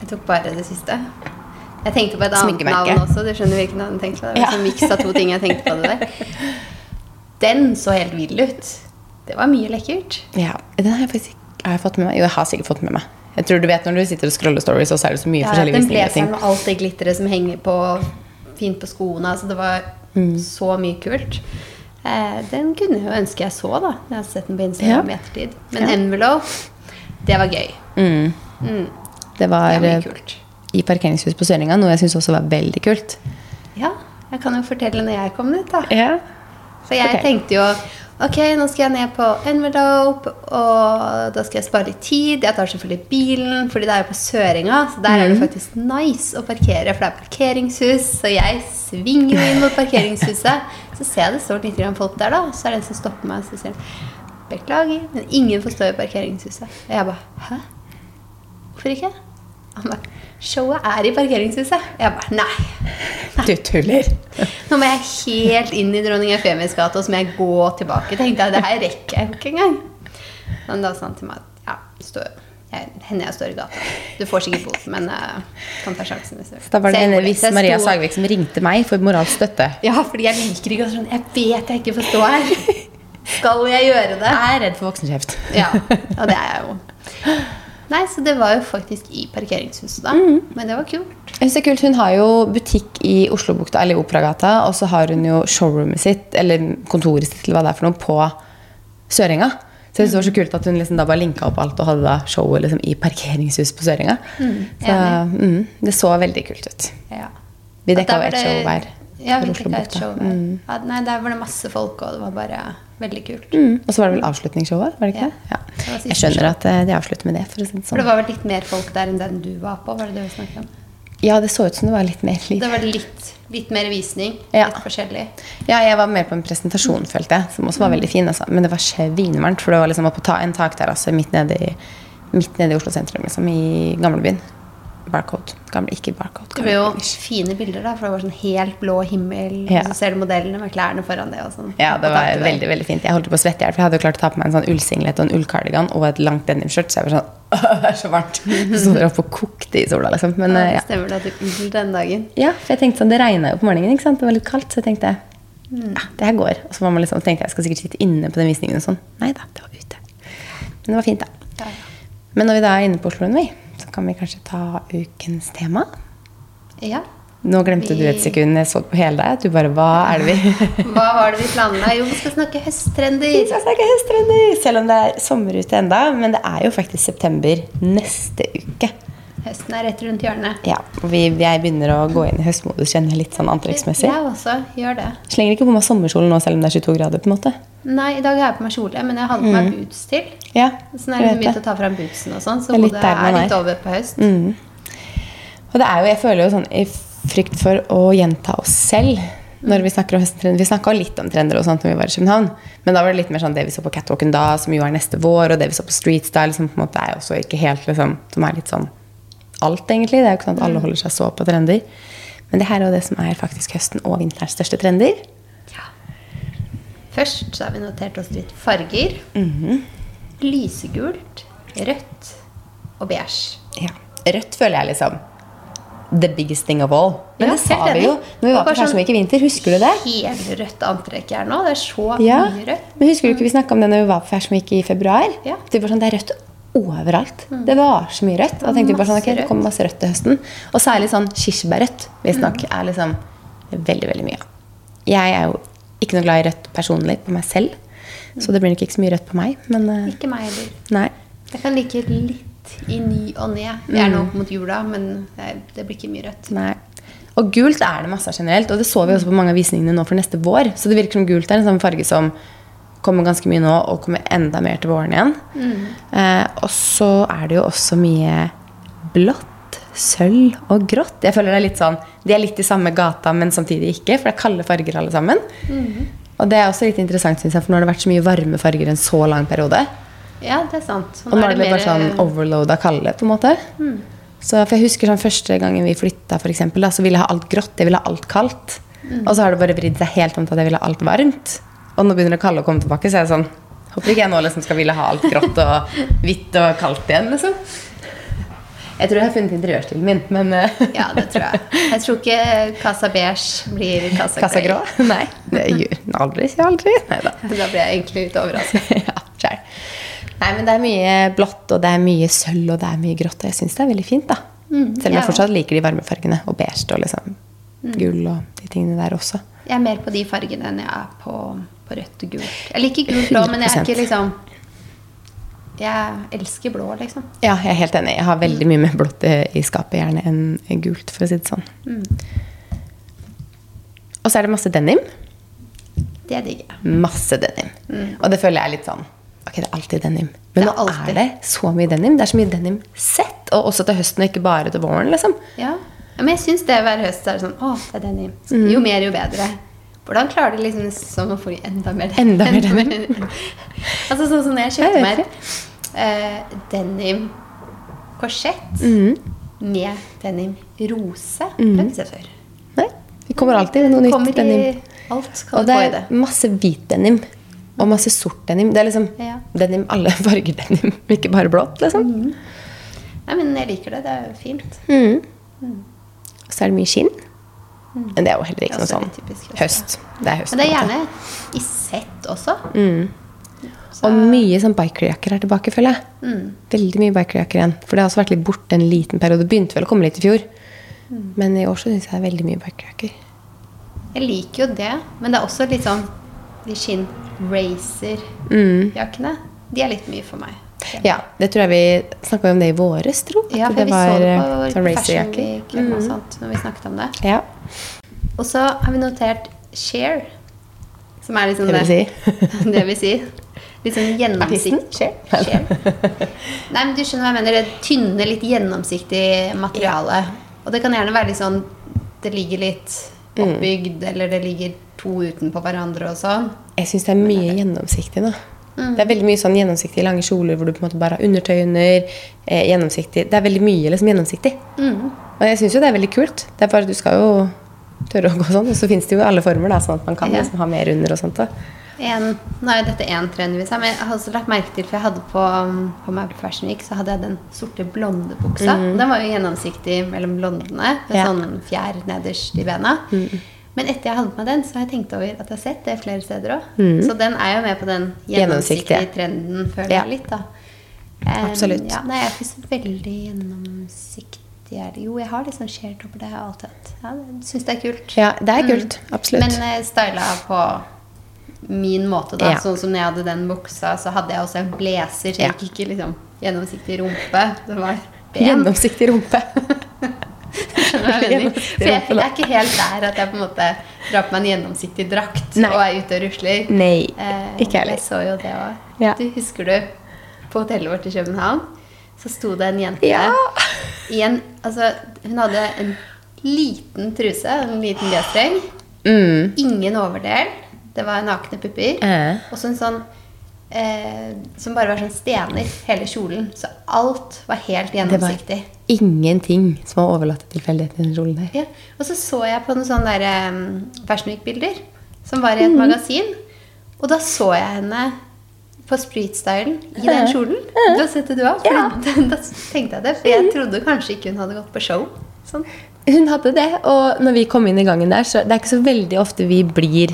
[SPEAKER 1] Jeg tok bare det siste. Jeg tenkte på et annet navn også. Du skjønner hvilken navn jeg tenkte på. Det
[SPEAKER 2] Ja.
[SPEAKER 1] en miks av to ting jeg tenkte på det der. Den så helt vill ut. Det var mye lekkert.
[SPEAKER 2] Ja, Den har jeg faktisk har jeg fått med meg. Jo, jeg har sikkert fått med meg. Jeg tror du vet Når du sitter og scroller stories, og så er det så mye
[SPEAKER 1] Ja,
[SPEAKER 2] forskjellige visninger. Den
[SPEAKER 1] blazeren med alt det glitteret som henger på fint på skoene. Altså det var
[SPEAKER 2] Mm.
[SPEAKER 1] så mye kult. Eh, den kunne jeg jo ønske jeg så, da. Jeg har sett den på Instagram i
[SPEAKER 2] Ja.
[SPEAKER 1] ettertid. Men
[SPEAKER 2] Ja.
[SPEAKER 1] envelope, det var gøy.
[SPEAKER 2] Mm.
[SPEAKER 1] Mm,
[SPEAKER 2] Det var
[SPEAKER 1] det var
[SPEAKER 2] eh,
[SPEAKER 1] kult.
[SPEAKER 2] i parkeringshus på Søringa, noe jeg syns også var veldig kult.
[SPEAKER 1] Ja, jeg kan jo fortelle når jeg kom dit, da.
[SPEAKER 2] Ja.
[SPEAKER 1] For jeg
[SPEAKER 2] Ok.
[SPEAKER 1] tenkte jo Ok, nå skal jeg ned på Envelope, og da skal jeg spare litt tid. Jeg tar selvfølgelig bilen, fordi det er jo på Sørenga, så der er det faktisk nice å parkere, for det er parkeringshus. Så jeg svinger inn mot parkeringshuset. Så ser jeg det står litt folk der, da. Så er det en som stopper meg, så sier Beklager, men ingen får stå i parkeringshuset. Og jeg bare Hæ? Hvorfor ikke? Han bare Showet er i parkeringshuset. Jeg bare Nei.
[SPEAKER 2] Du tuller.
[SPEAKER 1] Nå må jeg helt inn i Dronning Eufemias gate, og så må jeg gå tilbake. Tenkte jeg, det her rekker jeg jo ikke engang. Men da sa han til meg at ja, stå, jeg, henne jeg står i gata. Du får sikkert bot, men uh, kan ta sjansen. du-
[SPEAKER 2] Da var det
[SPEAKER 1] Så gjorde
[SPEAKER 2] Viss Maria Sagvik som ringte meg for moralsk støtte.
[SPEAKER 1] Ja, fordi jeg liker ikke å sånn Jeg vet jeg ikke får stå her. Skal jeg gjøre det?
[SPEAKER 2] Jeg er redd for voksenkjeft.
[SPEAKER 1] Ja, og det er jeg jo. Nei, så det var jo faktisk i parkeringshuset, da.
[SPEAKER 2] Mm.
[SPEAKER 1] Men det var kult.
[SPEAKER 2] Jeg synes det er kult. Hun har jo butikk i Oslobukta, eller i Operagata, og så har hun jo showroomet sitt, eller kontoret sitt, eller hva det er for noe, på Sørenga. Så jeg synes det var så kult at hun liksom da bare linka opp alt og hadde da showet liksom i parkeringshus på Sørenga. så mm, det så veldig kult ut.
[SPEAKER 1] Ja.
[SPEAKER 2] Vi dekka jo
[SPEAKER 1] ett
[SPEAKER 2] show hver.
[SPEAKER 1] Ja, vi dekka et
[SPEAKER 2] Oslobukta.
[SPEAKER 1] show hver. Ja, nei, der var det masse folk, og det var bare veldig kult.
[SPEAKER 2] Mm. Og så var det vel avslutningsshowet? var det ikke
[SPEAKER 1] Ja.
[SPEAKER 2] det? Ja. Jeg skjønner at eh, de avslutter med det. for det
[SPEAKER 1] For det
[SPEAKER 2] sånn.
[SPEAKER 1] var vel litt mer folk der enn den du var på? Var det det vi snakket om?
[SPEAKER 2] Ja, det så ut som det var litt mer liv.
[SPEAKER 1] Det var litt, litt mer visning.
[SPEAKER 2] Ja.
[SPEAKER 1] Litt forskjellig.
[SPEAKER 2] Ja, jeg var mer på en presentasjon, følte jeg, som også var veldig fin. Altså. Men det var svinvarmt, for det var liksom på ta en takterrasse midt nede i, midt nede i Oslo sentrum, liksom, i gamlebyen. Barcode. Gamle, ikke Barcode.
[SPEAKER 1] Det ble jo fine bilder, da, for det var sånn helt blå himmel.
[SPEAKER 2] Ja.
[SPEAKER 1] Og så ser du modellene med klærne foran det. og sånn.
[SPEAKER 2] Ja, det var veldig veldig fint. Jeg holdt på å svette i hjel, for jeg hadde jo klart å ta på meg en sånn ullsinglet og en ullkardigan og et langt denimskjørt, så jeg var sånn det er så varmt. Så sto dere oppe og kokte i sola, liksom. Men
[SPEAKER 1] Ja,
[SPEAKER 2] eh,
[SPEAKER 1] det
[SPEAKER 2] ja.
[SPEAKER 1] stemmer det at du ull den dagen.
[SPEAKER 2] ja, for jeg tenkte sånn, det regna jo på morgenen, ikke sant. Det var litt kaldt, så jeg tenkte
[SPEAKER 1] Mm.
[SPEAKER 2] ja, det her går. Og så liksom, tenkte jeg jeg skal sikkert sitte inne på den visningen og sånn. Nei da, det var ute. Men det var fint, da.
[SPEAKER 1] Ja,
[SPEAKER 2] Men når vi da er inne på Oslo Runway, så kan vi kanskje ta ukens tema.
[SPEAKER 1] ja.
[SPEAKER 2] Nå glemte du et sekund. Jeg så på hele deg. Du bare Hva er det vi
[SPEAKER 1] Hva var det vi planla? Jo, vi skal snakke høsttrender.
[SPEAKER 2] Vi skal snakke høsttrender! Selv om det er sommer ute enda. Men det er jo faktisk september neste uke.
[SPEAKER 1] Høsten er rett rundt hjørnet.
[SPEAKER 2] Ja, vi, jeg begynner å gå inn i høstmodus, kjenner litt sånn antrekksmessig.
[SPEAKER 1] Jeg også gjør det.
[SPEAKER 2] Slenger ikke på meg sommerkjolen nå, selv om det er 22 grader. på en måte.
[SPEAKER 1] Nei, i dag har jeg på meg kjole, men jeg hadde på meg boots til.
[SPEAKER 2] Ja,
[SPEAKER 1] Så
[SPEAKER 2] nå
[SPEAKER 1] er
[SPEAKER 2] det begynt
[SPEAKER 1] å ta fram bootsen og sånn, så hodet
[SPEAKER 2] er
[SPEAKER 1] er litt
[SPEAKER 2] er.
[SPEAKER 1] over på høst.
[SPEAKER 2] Og det er jo, jeg føler jo sånn i frykt for å gjenta oss selv når vi snakker om høsttrender. Vi snakka litt om trender og sånt når vi var i København. Men da var det litt mer sånn det vi så på Catwalken da, som jo er neste vår, og det vi så på Street Style, som på en måte er også ikke helt liksom, Som er litt sånn alt, egentlig. Det er jo ikke sånn at alle holder seg så på trender. Men det her er jo det som er faktisk høsten og vinterens største trender.
[SPEAKER 1] Ja. Først så har vi notert oss litt farger.
[SPEAKER 2] Mhm.
[SPEAKER 1] Lysegult, rødt og beige.
[SPEAKER 2] Ja. Rødt føler jeg liksom the biggest thing of all. Men
[SPEAKER 1] Ja,
[SPEAKER 2] det sa vi jo når vi var på Fashion
[SPEAKER 1] sånn
[SPEAKER 2] i vinter. Husker du det?
[SPEAKER 1] Helrødt antrekk her nå. Det er så
[SPEAKER 2] Ja,
[SPEAKER 1] mye rødt.
[SPEAKER 2] men husker du ikke vi snakka om det når vi var på Persomvik i februar?
[SPEAKER 1] Ja.
[SPEAKER 2] Det var sånn, det er rødt overalt. Det var så mye rødt. Og da tenkte vi bare sånn, ok, det kommer masse rødt til høsten. Og særlig sånn kirsebærrødt visstnok er liksom veldig, veldig mye. Jeg er jo ikke noe glad i rødt personlig på meg selv, så det blir nok ikke så mye rødt på meg. Men eh,
[SPEAKER 1] Ikke meg heller. Jeg kan like litt i ny og ne. Vi er nå opp mot jula, men det, det blir ikke mye rødt.
[SPEAKER 2] Nei. Og gult er det masse av generelt, og det så vi også på mange av visningene nå for neste vår. Så det virker som gult er en sånn farge som kommer ganske mye nå, og kommer enda mer til våren igjen. Eh, og så er det jo også mye blått, sølv og grått. Jeg føler det er litt sånn, De er litt i samme gata, men samtidig ikke, for det er kalde farger alle sammen. Og det er også litt interessant, synes jeg, for nå har det vært så mye varme farger en så lang periode.
[SPEAKER 1] Ja, det er sant. Så
[SPEAKER 2] Og nå er det bare sånn overload av kalde, på en måte. Så, for jeg husker sånn første gangen vi flytta, for eksempel, da, så ville jeg ha alt grått. Jeg ville ha alt kaldt. Og så har det bare vridd seg helt om til at jeg ville ha alt varmt. Og nå begynner det kalde å komme tilbake, så er jeg sånn Håper ikke jeg nå liksom skal ville ha alt grått og hvitt og kaldt igjen, liksom. Jeg tror jeg har funnet interiørstilen min, men eh,
[SPEAKER 1] Ja, det tror jeg. Jeg tror ikke Casa Beige blir Casa,
[SPEAKER 2] Casa grå? Nei. Det gjør aldri, sier aldri. Nei da.
[SPEAKER 1] Blir jeg egentlig litt overraska.
[SPEAKER 2] ja. Nei, men det er mye blått, og det er mye sølv, og det er mye grått. Og jeg syns det er veldig fint, da. Selv om
[SPEAKER 1] ja.
[SPEAKER 2] jeg fortsatt liker de varme fargene. Og beige og liksom gull og de tingene der også.
[SPEAKER 1] Jeg er mer på de fargene enn jeg er på, på rødt og gult. Jeg liker gult blå, men jeg er ikke liksom Jeg elsker blå, liksom.
[SPEAKER 2] Ja, jeg er helt enig. Jeg har veldig mye mer blått i skapet gjerne enn gult, for å si det sånn. Og så er det masse denim.
[SPEAKER 1] Det digger jeg.
[SPEAKER 2] Masse denim. Og det føler jeg er litt sånn Ok, det er alltid denim. Men
[SPEAKER 1] er
[SPEAKER 2] nå
[SPEAKER 1] alltid.
[SPEAKER 2] er det så mye denim. Det er så mye denim sett. Og også til høsten, og ikke bare til våren, liksom.
[SPEAKER 1] Ja. Ja, Men jeg syns det hver høst er sånn Å, det er denim.
[SPEAKER 2] Mm.
[SPEAKER 1] Jo mer, jo bedre. Hvordan klarer du liksom sånn å få enda mer
[SPEAKER 2] Enda mer denim.
[SPEAKER 1] altså sånn som når jeg kjøpte meg uh, denim korsett
[SPEAKER 2] Mm.
[SPEAKER 1] med denim rose. Det har jeg før.
[SPEAKER 2] Nei, Vi kommer alltid med noe nytt
[SPEAKER 1] Kommer i
[SPEAKER 2] denim.
[SPEAKER 1] alt kan
[SPEAKER 2] Og det er
[SPEAKER 1] det.
[SPEAKER 2] masse hvit denim. Og masse sort denim. Det er liksom
[SPEAKER 1] Ja.
[SPEAKER 2] denim, alle farger denim, ikke bare blått, liksom.
[SPEAKER 1] Mm. Nei, men jeg liker det. Det er fint.
[SPEAKER 2] Mm. Så er det mye skinn. Men det er jo heller ikke noe sånn
[SPEAKER 1] typisk høst,
[SPEAKER 2] høst. Det er høst.
[SPEAKER 1] Men det er gjerne i sett også.
[SPEAKER 2] Mm. Og mye sånn bikerjakker er tilbake, føler jeg.
[SPEAKER 1] Mm.
[SPEAKER 2] Veldig mye bikerjakker igjen. For det har også vært litt borte en liten periode. Begynte vel å komme litt i fjor.
[SPEAKER 1] Mm.
[SPEAKER 2] Men i år så syns jeg det er veldig mye bikerjakker.
[SPEAKER 1] Jeg liker jo det, men det er også litt sånn de skinn racer-jakkene. De er litt mye for meg.
[SPEAKER 2] Ja, det tror jeg vi snakka om det i våres, tro.
[SPEAKER 1] Ja, for
[SPEAKER 2] det
[SPEAKER 1] vi så det
[SPEAKER 2] eh,
[SPEAKER 1] på
[SPEAKER 2] sånn
[SPEAKER 1] Mm. Eller noe sånt når vi snakket om det.
[SPEAKER 2] Ja,
[SPEAKER 1] Og så har vi notert share, som er liksom
[SPEAKER 2] det vil si.
[SPEAKER 1] det vil si. Litt sånn gjennomsikt.
[SPEAKER 2] Cher.
[SPEAKER 1] Nei, men du skjønner hva jeg mener. Det tynne, litt gjennomsiktig materiale. Og det kan gjerne være litt sånn Det ligger litt
[SPEAKER 2] Mm.
[SPEAKER 1] oppbygd, eller det ligger to utenpå hverandre og sånn.
[SPEAKER 2] Jeg syns det er mye gjennomsiktig nå.
[SPEAKER 1] Mm.
[SPEAKER 2] Det er veldig mye sånn gjennomsiktige lange kjoler hvor du på en måte bare har undertøy under. Eh, gjennomsiktig. Det er veldig mye liksom gjennomsiktig.
[SPEAKER 1] Mm.
[SPEAKER 2] Og jeg syns jo det er veldig kult. Det er bare Du skal jo tørre å gå sånn. Og så fins det jo alle former, da, sånn at man kan
[SPEAKER 1] Ja.
[SPEAKER 2] liksom ha mer under og sånt. Da.
[SPEAKER 1] En, nå er jo dette én trend men jeg har også lagt merke til For jeg hadde på, um, på meg på Fashion Week Så hadde jeg den sorte blonde buksa. Den var jo gjennomsiktig mellom blondene. Med
[SPEAKER 2] Mm. Ja. Mm.
[SPEAKER 1] sånn fjær nederst i bena. Men etter jeg hadde på meg den, så har jeg tenkt over at jeg har sett det flere steder òg. Så den er jo med på den gjennomsiktige
[SPEAKER 2] Mm.
[SPEAKER 1] Trenden, føler
[SPEAKER 2] Ja.
[SPEAKER 1] jeg litt, da. Um,
[SPEAKER 2] Absolutt.
[SPEAKER 1] Ja, nei, jeg er ikke så veldig gjennomsiktig. Jo, jeg har liksom share-topper. Det har jeg alltid hatt. Ja, syns det er kult.
[SPEAKER 2] Ja, det er kult. Absolutt.
[SPEAKER 1] Men uh, styla på min måte, da.
[SPEAKER 2] Ja.
[SPEAKER 1] Sånn som når jeg hadde den buksa, så hadde jeg også en blazer. Så
[SPEAKER 2] Ja.
[SPEAKER 1] jeg gikk ikke liksom gjennomsiktig rumpe. Det var ben.
[SPEAKER 2] Gjennomsiktig rumpe.
[SPEAKER 1] Skjønner jeg mener? For jeg, jeg er ikke helt der at jeg på en måte drar på meg en gjennomsiktig drakt
[SPEAKER 2] Nei.
[SPEAKER 1] og er ute og rusler.
[SPEAKER 2] Nei,
[SPEAKER 1] Eh,
[SPEAKER 2] ikke heller.
[SPEAKER 1] Jeg så jo det òg.
[SPEAKER 2] Ja.
[SPEAKER 1] Du husker du på hotellet vårt i København? Så sto det en jente
[SPEAKER 2] Ja.
[SPEAKER 1] i en Altså, hun hadde en liten truse, en liten G-streng.
[SPEAKER 2] Mm.
[SPEAKER 1] Ingen overdel. Det var nakne pupper.
[SPEAKER 2] Eh.
[SPEAKER 1] Og så en sånn eh, Som bare var sånn stener, hele kjolen. Så alt var helt gjennomsiktig.
[SPEAKER 2] Det var ingenting som var overlatt til tilfeldigheten i den kjolen der.
[SPEAKER 1] Ja. Og så så jeg på noen sånne der, um, Fashion Week-bilder som var
[SPEAKER 2] Mm.
[SPEAKER 1] i et magasin. Og da så jeg henne på streetstylen i den kjolen. Du har sett det, du òg?
[SPEAKER 2] Ja.
[SPEAKER 1] Da tenkte jeg det, for jeg trodde kanskje ikke hun hadde gått på show. Sånn.
[SPEAKER 2] Hun hadde det, og når vi kom inn i gangen der, så det er ikke så veldig ofte vi blir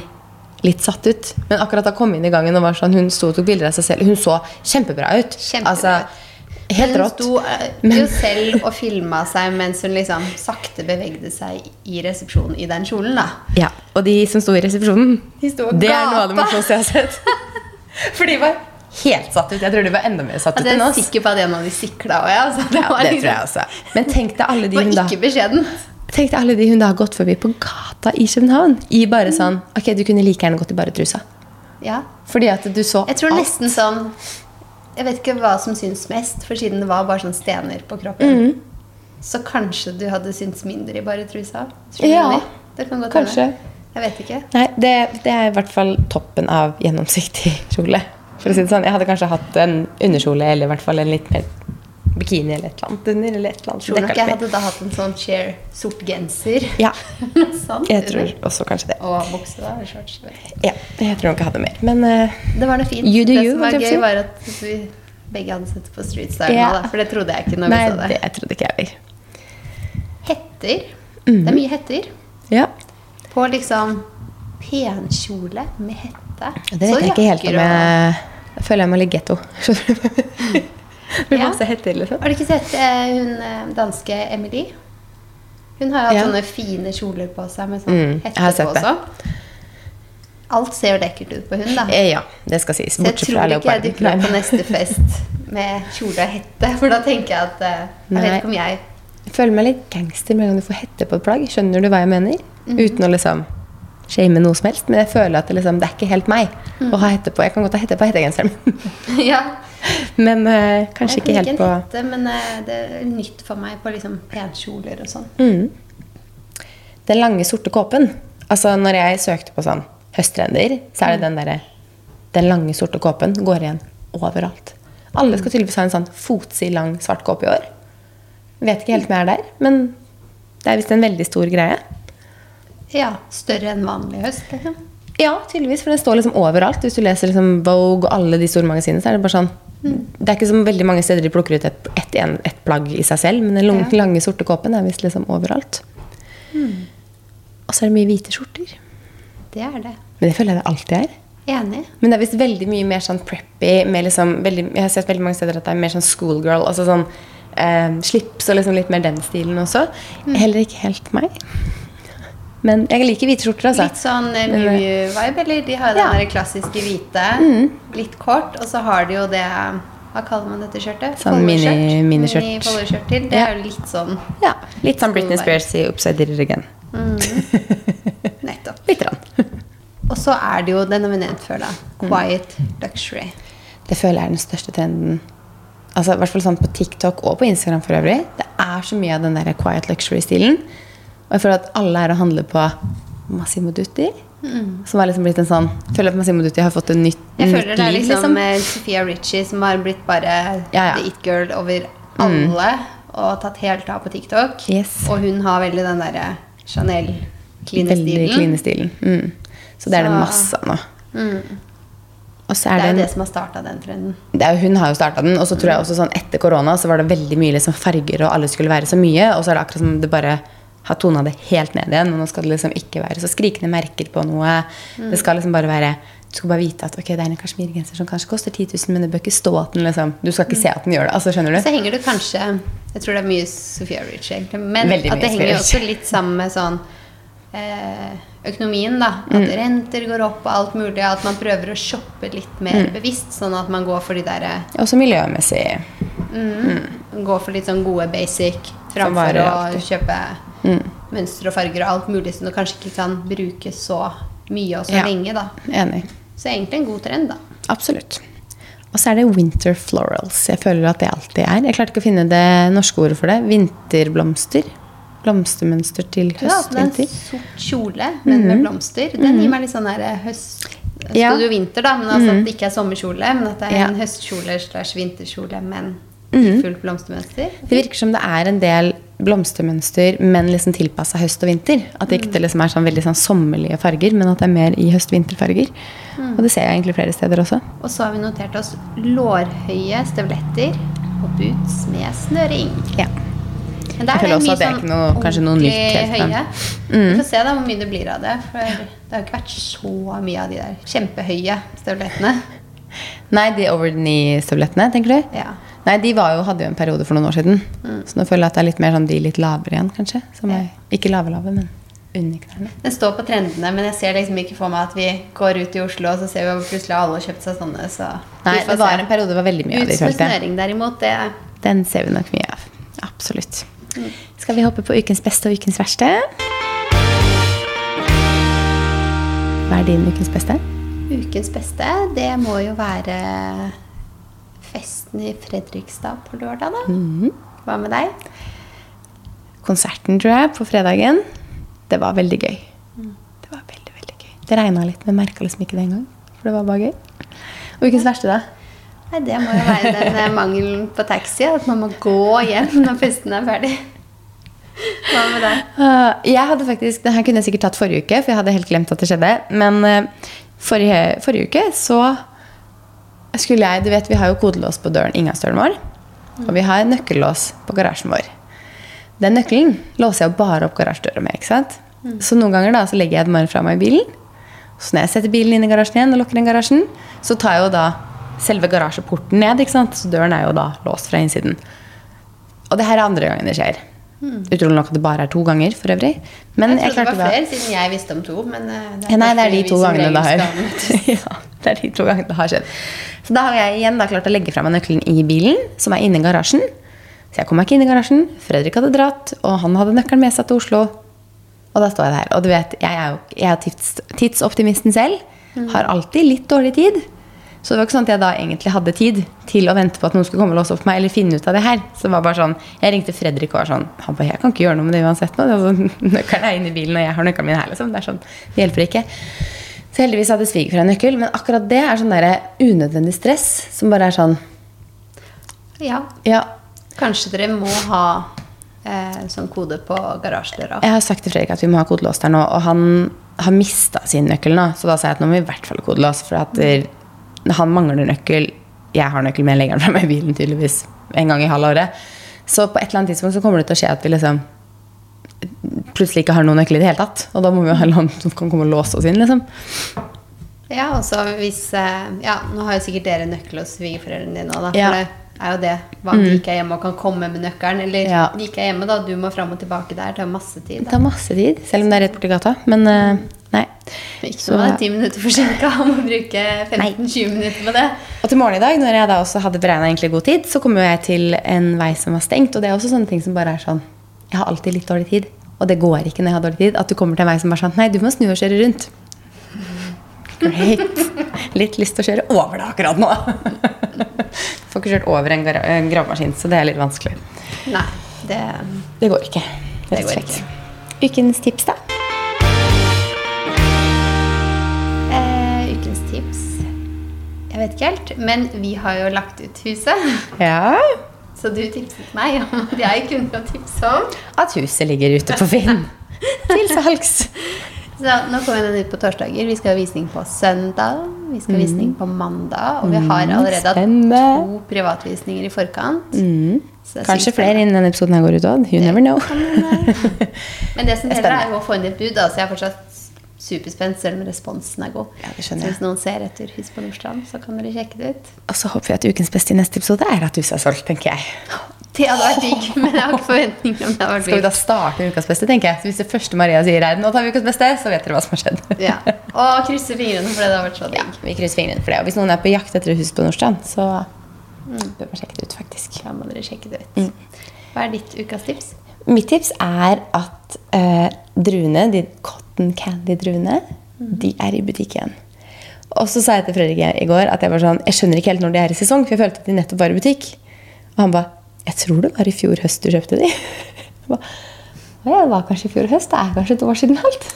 [SPEAKER 2] litt satt ut. Men akkurat da kom inn i gangen og var sånn, hun sto og tok bilder av seg selv. Hun så kjempebra ut.
[SPEAKER 1] Kjempebra.
[SPEAKER 2] Altså, helt
[SPEAKER 1] hun
[SPEAKER 2] rått.
[SPEAKER 1] sto eh, jo selv og filma seg mens hun liksom sakte bevegde seg i resepsjonen i den kjolen. da.
[SPEAKER 2] Ja, og de som sto i resepsjonen,
[SPEAKER 1] De sto og
[SPEAKER 2] det er noe av det morsomste jeg har sett. For de var helt satt ut. Jeg tror de var enda mer satt ut
[SPEAKER 1] Altså, jeg
[SPEAKER 2] enn
[SPEAKER 1] er
[SPEAKER 2] oss.
[SPEAKER 1] sikker på at en av de sikla òg, ja. Altså, det
[SPEAKER 2] Ja,
[SPEAKER 1] var
[SPEAKER 2] det
[SPEAKER 1] liksom-
[SPEAKER 2] tror jeg også. Men tenk deg alle de hun
[SPEAKER 1] var ikke beskjedent.
[SPEAKER 2] Tenk deg alle de hun da har gått forbi på gata i København. I bare sånn Ok, du kunne like gjerne gått i bare trusa.
[SPEAKER 1] Ja.
[SPEAKER 2] Fordi at du så
[SPEAKER 1] Jeg tror
[SPEAKER 2] alt.
[SPEAKER 1] nesten sånn Jeg vet ikke hva som syns mest, for siden det var bare sånn stener på kroppen.
[SPEAKER 2] Mm.
[SPEAKER 1] Så kanskje du hadde syntes mindre i bare trusa?
[SPEAKER 2] Ja,
[SPEAKER 1] det? Det kan godt
[SPEAKER 2] kanskje.
[SPEAKER 1] hende. Jeg vet ikke.
[SPEAKER 2] Nei, det, det er i hvert fall toppen av gjennomsiktig kjole. For å si det sånn, Jeg hadde kanskje hatt en underkjole eller i hvert fall en litt mer bikini eller et eller annet under. eller et eller annet.
[SPEAKER 1] Tror nok jeg hadde da hatt en sånn chair sort genser.
[SPEAKER 2] Ja,
[SPEAKER 1] sånn,
[SPEAKER 2] jeg tror også kanskje det.
[SPEAKER 1] Og bukse, da. eller Shorts.
[SPEAKER 2] Ja, jeg tror nok jeg hadde mer. Men uh,
[SPEAKER 1] Det var noe fint.
[SPEAKER 2] You do
[SPEAKER 1] det
[SPEAKER 2] you,
[SPEAKER 1] som var gøy,
[SPEAKER 2] si.
[SPEAKER 1] var at vi begge hadde sett på Street Style
[SPEAKER 2] Ja.
[SPEAKER 1] nå, da. For det trodde jeg ikke når
[SPEAKER 2] nei,
[SPEAKER 1] vi så
[SPEAKER 2] det
[SPEAKER 1] det.
[SPEAKER 2] jeg trodde ikke jeg heller.
[SPEAKER 1] Hetter. Det er mye hetter.
[SPEAKER 2] Ja,
[SPEAKER 1] På liksom penkjole med hette.
[SPEAKER 2] Det vet
[SPEAKER 1] Så
[SPEAKER 2] jeg ikke helt om jeg Jeg føler jeg må ligge getto. Med masse hetter, liksom.
[SPEAKER 1] Har du ikke sett eh, hun eh, danske Emily? Hun har jo hatt
[SPEAKER 2] Ja.
[SPEAKER 1] sånne fine kjoler på seg med sånn
[SPEAKER 2] Mm,
[SPEAKER 1] hette på også. Alt ser jo lekkert ut på hun, da.
[SPEAKER 2] Eh, Ja, det skal sies.
[SPEAKER 1] Jeg
[SPEAKER 2] Bortsett fra
[SPEAKER 1] tror ikke jeg
[SPEAKER 2] leoparden.
[SPEAKER 1] dukker opp på neste fest med kjole og hette. For da tenker jeg at eh, Jeg vet ikke om jeg
[SPEAKER 2] Jeg føler meg litt gangster med en gang du får hette på et plagg. Skjønner du hva jeg mener?
[SPEAKER 1] Mm.
[SPEAKER 2] Uten å liksom shame noe som helst, men jeg føler at det, liksom, det er ikke helt meg å ha hette på. Jeg kan godt ha hette på hettegenseren min,
[SPEAKER 1] ja.
[SPEAKER 2] men uh, kanskje ikke
[SPEAKER 1] Jeg
[SPEAKER 2] helt på
[SPEAKER 1] en hette, men eh, det er nytt for meg på liksom penkjoler og sånn.
[SPEAKER 2] Den lange, sorte kåpen. Altså, når jeg søkte på sånn høsttrender, så er det den derre Den lange, sorte kåpen går igjen overalt. Alle skal tydeligvis ha en sånn fotsid lang, svart kåpe i år. Vet ikke helt om jeg er der, men det er visst en veldig stor greie.
[SPEAKER 1] Ja, Større enn vanlig høst, liksom.
[SPEAKER 2] Ja, tydeligvis, for den står liksom overalt. Hvis du leser liksom Vogue og alle de store magasinene, så er det bare sånn Det er ikke så veldig mange steder de plukker ut et, et, et plagg i seg selv, men den lange,
[SPEAKER 1] Ja.
[SPEAKER 2] lange, sorte kåpen er visst liksom overalt. Og så er det mye hvite skjorter.
[SPEAKER 1] Det er det.
[SPEAKER 2] Men det føler jeg det alltid er.
[SPEAKER 1] Enig.
[SPEAKER 2] Men det er visst veldig mye mer sånn preppy. Mer liksom, veldig, jeg har sett veldig mange steder at det er mer sånn schoolgirl. Altså sånn eh, slips og liksom litt mer den stilen også. Heller ikke helt meg. Men jeg liker hvite skjorter, altså.
[SPEAKER 1] Litt sånn Miu
[SPEAKER 2] eh,
[SPEAKER 1] eller? De har jo
[SPEAKER 2] Ja. den
[SPEAKER 1] der klassiske hvite. Litt kort, og så har de jo det Hva kaller man dette skjørtet?
[SPEAKER 2] Sånn mini- miniskjørt.
[SPEAKER 1] Mini-folloskjørt til. Det
[SPEAKER 2] Ja.
[SPEAKER 1] er jo litt sånn
[SPEAKER 2] Ja, Litt sånn Britney Spears i Upside Did Again. Mm.
[SPEAKER 1] Nettopp.
[SPEAKER 2] Litt. Rann.
[SPEAKER 1] Og så er det jo det nominert før, da.
[SPEAKER 2] Mm.
[SPEAKER 1] Quiet luxury.
[SPEAKER 2] Det føler jeg er den største trenden. Altså, I hvert fall sånn på TikTok og på Instagram for øvrig. Det er så mye av den der quiet luxury-stilen. Og jeg føler at alle er å handle på Massimo Dutti. Som har liksom blitt en sånn Jeg føler at Massimo Dutti har fått en nytt,
[SPEAKER 1] Jeg føler det er
[SPEAKER 2] liksom,
[SPEAKER 1] liksom, Sofia Sophia Ritchie som har blitt bare
[SPEAKER 2] Ja, ja.
[SPEAKER 1] the it girl over alle. Og tatt helt av på TikTok.
[SPEAKER 2] Yes.
[SPEAKER 1] Og hun har veldig den derre Chanel-klinestilen.
[SPEAKER 2] clean. Mm. Så det er det masse av nå. Og så
[SPEAKER 1] Det
[SPEAKER 2] er
[SPEAKER 1] er
[SPEAKER 2] det,
[SPEAKER 1] jo det som har starta den trenden.
[SPEAKER 2] det er Hun har jo starta den. Og så tror jeg også sånn etter korona så var det veldig mye liksom farger, og alle skulle være så mye. Og så er det akkurat som det bare har tona det helt ned igjen. Og nå skal det liksom ikke være så skrikende merker på noe. Det skal liksom bare være Du skal bare vite at ok, det er en kasjmirgenser som kanskje koster 10 000, men det bør ikke stå at den liksom Du skal ikke se at den gjør det. altså Skjønner du?
[SPEAKER 1] Så henger det kanskje Jeg tror det er mye Sophia Rich, egentlig. Men
[SPEAKER 2] Veldig
[SPEAKER 1] at det henger jo også litt sammen med sånn eh, økonomien, da. At
[SPEAKER 2] Mm.
[SPEAKER 1] renter går opp og alt mulig. At man prøver å shoppe litt mer
[SPEAKER 2] Mm.
[SPEAKER 1] bevisst, sånn at man går for de derre
[SPEAKER 2] Også miljømessig.
[SPEAKER 1] Går for litt sånn gode basic framfor å
[SPEAKER 2] alltid.
[SPEAKER 1] Kjøpe mønstre og farger og alt mulig som du kanskje ikke kan bruke så mye og så
[SPEAKER 2] Ja.
[SPEAKER 1] lenge, da.
[SPEAKER 2] Enig.
[SPEAKER 1] Så egentlig en god trend, da.
[SPEAKER 2] Absolutt. Og så er det winter florals. Jeg føler at det alltid er. Jeg klarte ikke å finne det norske ordet for det. Vinterblomster. Blomstermønster til
[SPEAKER 1] Ja, det er en
[SPEAKER 2] høst-vinter.
[SPEAKER 1] sort kjole, men med blomster. Den gir meg litt sånn her høst... Det
[SPEAKER 2] Ja.
[SPEAKER 1] sto jo vinter, da, men altså at det ikke er sommerkjole. Men at det er
[SPEAKER 2] Ja.
[SPEAKER 1] en høstkjole slash vinterkjole, men i fullt blomstermønster.
[SPEAKER 2] Det virker som det er en del blomstermønster, men liksom tilpassa høst og vinter. At det ikke liksom er sånn veldig sånn sommerlige farger, men at det er mer i høst-vinterfarger. Og det ser jeg egentlig flere steder også.
[SPEAKER 1] Og så har vi notert oss lårhøye støvletter og boots med snøring.
[SPEAKER 2] Ja.
[SPEAKER 1] Men der
[SPEAKER 2] Jeg føler
[SPEAKER 1] er
[SPEAKER 2] også at det er
[SPEAKER 1] sånn
[SPEAKER 2] ikke noe- kanskje noe nytt helt
[SPEAKER 1] mm. Vi får se da hvor mye det blir av det. For det har jo ikke vært så mye av de der kjempehøye støvlettene.
[SPEAKER 2] Nei, de over the knee-støvlettene, tenker du?
[SPEAKER 1] Ja.
[SPEAKER 2] Nei, de var jo, hadde jo en periode for noen år siden. Så nå føler jeg at det er litt mer sånn de litt lavere igjen, kanskje. Som er, ikke lave-lave, men under knærne.
[SPEAKER 1] Det står på trendene, men jeg ser liksom ikke for meg at vi går ut i Oslo, og så ser vi at plutselig alle har kjøpt seg sånne. Så
[SPEAKER 2] Nei, det var
[SPEAKER 1] se.
[SPEAKER 2] en periode det var veldig mye av det, jeg.
[SPEAKER 1] derimot, det
[SPEAKER 2] Den ser vi nok mye av. Absolutt. Skal vi hoppe på ukens beste og ukens verste? Hva er din ukens beste?
[SPEAKER 1] Ukens beste, det må jo være festen i Fredrikstad på lørdag, da.
[SPEAKER 2] Mhm.
[SPEAKER 1] Hva med deg?
[SPEAKER 2] Konserten, tror jeg, på fredagen. Det var veldig gøy. Det var veldig, veldig gøy. Det regna litt, men merka liksom ikke det engang. For det var bare gøy. Og ukens verste, da?
[SPEAKER 1] Nei, Det må jo være den eh, mangelen på taxi. At man må gå hjem når festen er ferdig. Hva med deg?
[SPEAKER 2] Uh, jeg hadde faktisk, Det her kunne jeg sikkert tatt forrige uke, for jeg hadde helt glemt at det skjedde. Men uh, forrige, forrige uke så skulle jeg Du vet, vi har jo kodelås på døren, inngangsdøren vår. Og vi har nøkkellås på garasjen vår. Den nøkkelen låser jeg bare opp garasjedøra med. ikke sant? Så noen ganger da, så legger jeg den bare fra meg i bilen. Så når jeg setter bilen inn i garasjen igjen og lukker den garasjen, så tar jeg jo da selve garasjeporten ned. ikke sant? Så døren er jo da låst fra innsiden. Og det her er andre gangen det skjer. Utrolig nok at det bare er to ganger for øvrig. Men
[SPEAKER 1] Jeg
[SPEAKER 2] jeg,
[SPEAKER 1] det var flere, siden jeg visste om to. Men eh,
[SPEAKER 2] ja, Nei, det er de to gangene det har ja, det er de to gangene det har skjedd. Så da har jeg igjen da klart å legge fra meg nøkkelen i bilen, som er inne i garasjen. Så jeg kom meg ikke inn i garasjen. Fredrik hadde dratt, og han hadde nøkkelen med seg til Oslo. Og da står jeg der. Og du vet, jeg er jo jeg er tids, tidsoptimisten selv. Har alltid litt dårlig tid. Så det var ikke sånn at jeg da egentlig hadde tid til å vente på at noen skulle komme og låse opp meg, eller finne ut av det her. Så det var bare sånn, Jeg ringte Fredrik og var sånn Han bare, jeg kan ikke gjøre noe med det uansett nå. Det er sånn, nøkkelen er inne i bilen, og jeg har nøkkelen min her, liksom. Det er sånn, det hjelper ikke. Så heldigvis hadde svigerfar en nøkkel, men akkurat det er sånn der unødvendig stress som bare er sånn
[SPEAKER 1] Ja.
[SPEAKER 2] Ja,
[SPEAKER 1] Kanskje dere må ha eh, sånn kode på garasjedøra.
[SPEAKER 2] Jeg har sagt til Fredrik at vi må ha kodelås der nå, og han har mista sin nøkkel nå. Så da sa jeg at nå må vi i hvert fall ha kodelås, for at der, han mangler nøkkel. Jeg har nøkkel, men jeg legger den fra meg i bilen tydeligvis en gang i halve året. Så på et eller annet tidspunkt så kommer det til å skje at vi liksom plutselig ikke har noen nøkkel i det hele tatt. Og da må vi ha noen som kan komme og låse oss inn, liksom.
[SPEAKER 1] Ja, og så hvis eh, Ja, nå har jo sikkert dere nøkkel hos svigerforeldrene dine òg, da. For det er jo det. Hva de ikke er hjemme og kan komme med nøkkelen? Eller
[SPEAKER 2] Ja.
[SPEAKER 1] de ikke er hjemme, da. Du må fram og tilbake der. Det tar masse tid.
[SPEAKER 2] Det tar masse tid, selv om det er rett borti gata. Men eh, nei.
[SPEAKER 1] Ikke
[SPEAKER 2] Så-
[SPEAKER 1] man er ti minutter forsinka og må bruke 15-20 minutter på det.
[SPEAKER 2] Og til morgen i dag, når jeg da også hadde beregna egentlig god tid, så kom jo jeg til en vei som var stengt. Og det er også sånne ting som bare er sånn Jeg har alltid litt dårlig tid. Og det går ikke når jeg har dårlig tid. At du kommer til vei som bare sånn Nei, du må snu og kjøre rundt. Great. Litt lyst til å kjøre over det akkurat nå. Får ikke kjørt over en en gravemaskin, så det er litt vanskelig.
[SPEAKER 1] Nei, det
[SPEAKER 2] Det går ikke.
[SPEAKER 1] Det
[SPEAKER 2] Rett og slett. Ukens tips, da?
[SPEAKER 1] eh, Ukens tips Jeg vet ikke helt, men vi har jo lagt ut huset.
[SPEAKER 2] Ja.
[SPEAKER 1] Så du tipset meg om at jeg kunne tipse om.
[SPEAKER 2] At huset ligger ute på Finn. Til salgs.
[SPEAKER 1] Så nå kommer den ut på torsdager. Vi skal ha visning på søndag. Vi skal ha visning på mandag. Og vi har allerede hatt to privatvisninger i forkant.
[SPEAKER 2] Mm. Kanskje flere innen denne episoden her går ut òg. You never know.
[SPEAKER 1] Men det som
[SPEAKER 2] er
[SPEAKER 1] gjelder, er jo å få inn et bud. Så jeg har fortsatt superspent, selv om responsen er god.
[SPEAKER 2] Ja, det
[SPEAKER 1] så hvis noen ser etter hus på Nordstrand, så kan dere sjekke det ut.
[SPEAKER 2] Og så håper vi at ukens beste i neste episode er at huset er solgt, tenker jeg.
[SPEAKER 1] Det hadde vært digg, men jeg har ikke forventninger om det hadde
[SPEAKER 2] Skal vi da starte ukas beste, tenker jeg. Så hvis det første Maria sier er 'nå tar vi ukas beste', så vet dere hva som har skjedd.
[SPEAKER 1] Ja. Og krysser fingrene for det Det har vært så
[SPEAKER 2] Ja, vi krysser fingrene for det. Og hvis noen er på jakt etter hus på Nordstrand, så bør man sjekke det ut, faktisk.
[SPEAKER 1] Da må dere sjekke det
[SPEAKER 2] Mm.
[SPEAKER 1] ut. Hva er ditt ukas tips?
[SPEAKER 2] Mitt tips er at eh, druene, de cotton candy-druene, de er i butikken. Og så sa jeg til Fredrik i går at jeg var sånn, jeg skjønner ikke helt når de er i sesong, for jeg følte at de nettopp var i butikk. Og han ba, jeg tror det var i fjor høst du kjøpte de. Jeg ba, ja, det var kanskje i fjor høst, det er kanskje et år siden alt.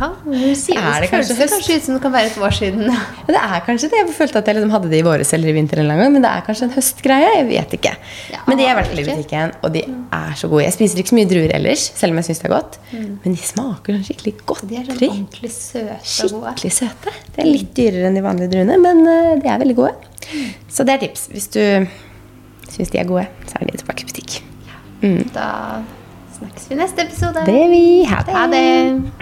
[SPEAKER 1] Ja, du sier
[SPEAKER 2] Er
[SPEAKER 1] det,
[SPEAKER 2] det
[SPEAKER 1] føles
[SPEAKER 2] kanskje
[SPEAKER 1] ut som det kan være et år siden.
[SPEAKER 2] Ja, det er kanskje det. Jeg følte at jeg liksom hadde det i våres eller i vinter en gang, men det er kanskje en høstgreie. Jeg vet ikke.
[SPEAKER 1] Ja,
[SPEAKER 2] men de er i hvert fall i butikken, og de er så gode. Jeg spiser ikke så mye druer ellers, selv om jeg syns det er godt. Men de smaker sånn skikkelig godt.
[SPEAKER 1] De er sånn ordentlig søte.
[SPEAKER 2] Skikkelig søte. De er litt dyrere enn de vanlige druene, men eh, de er veldig gode. Så det er tips. Hvis du syns de er gode, så er de tilbake i butikk.
[SPEAKER 1] Da snakkes vi neste episode.
[SPEAKER 2] Det vi. Ha det.
[SPEAKER 1] Ha det.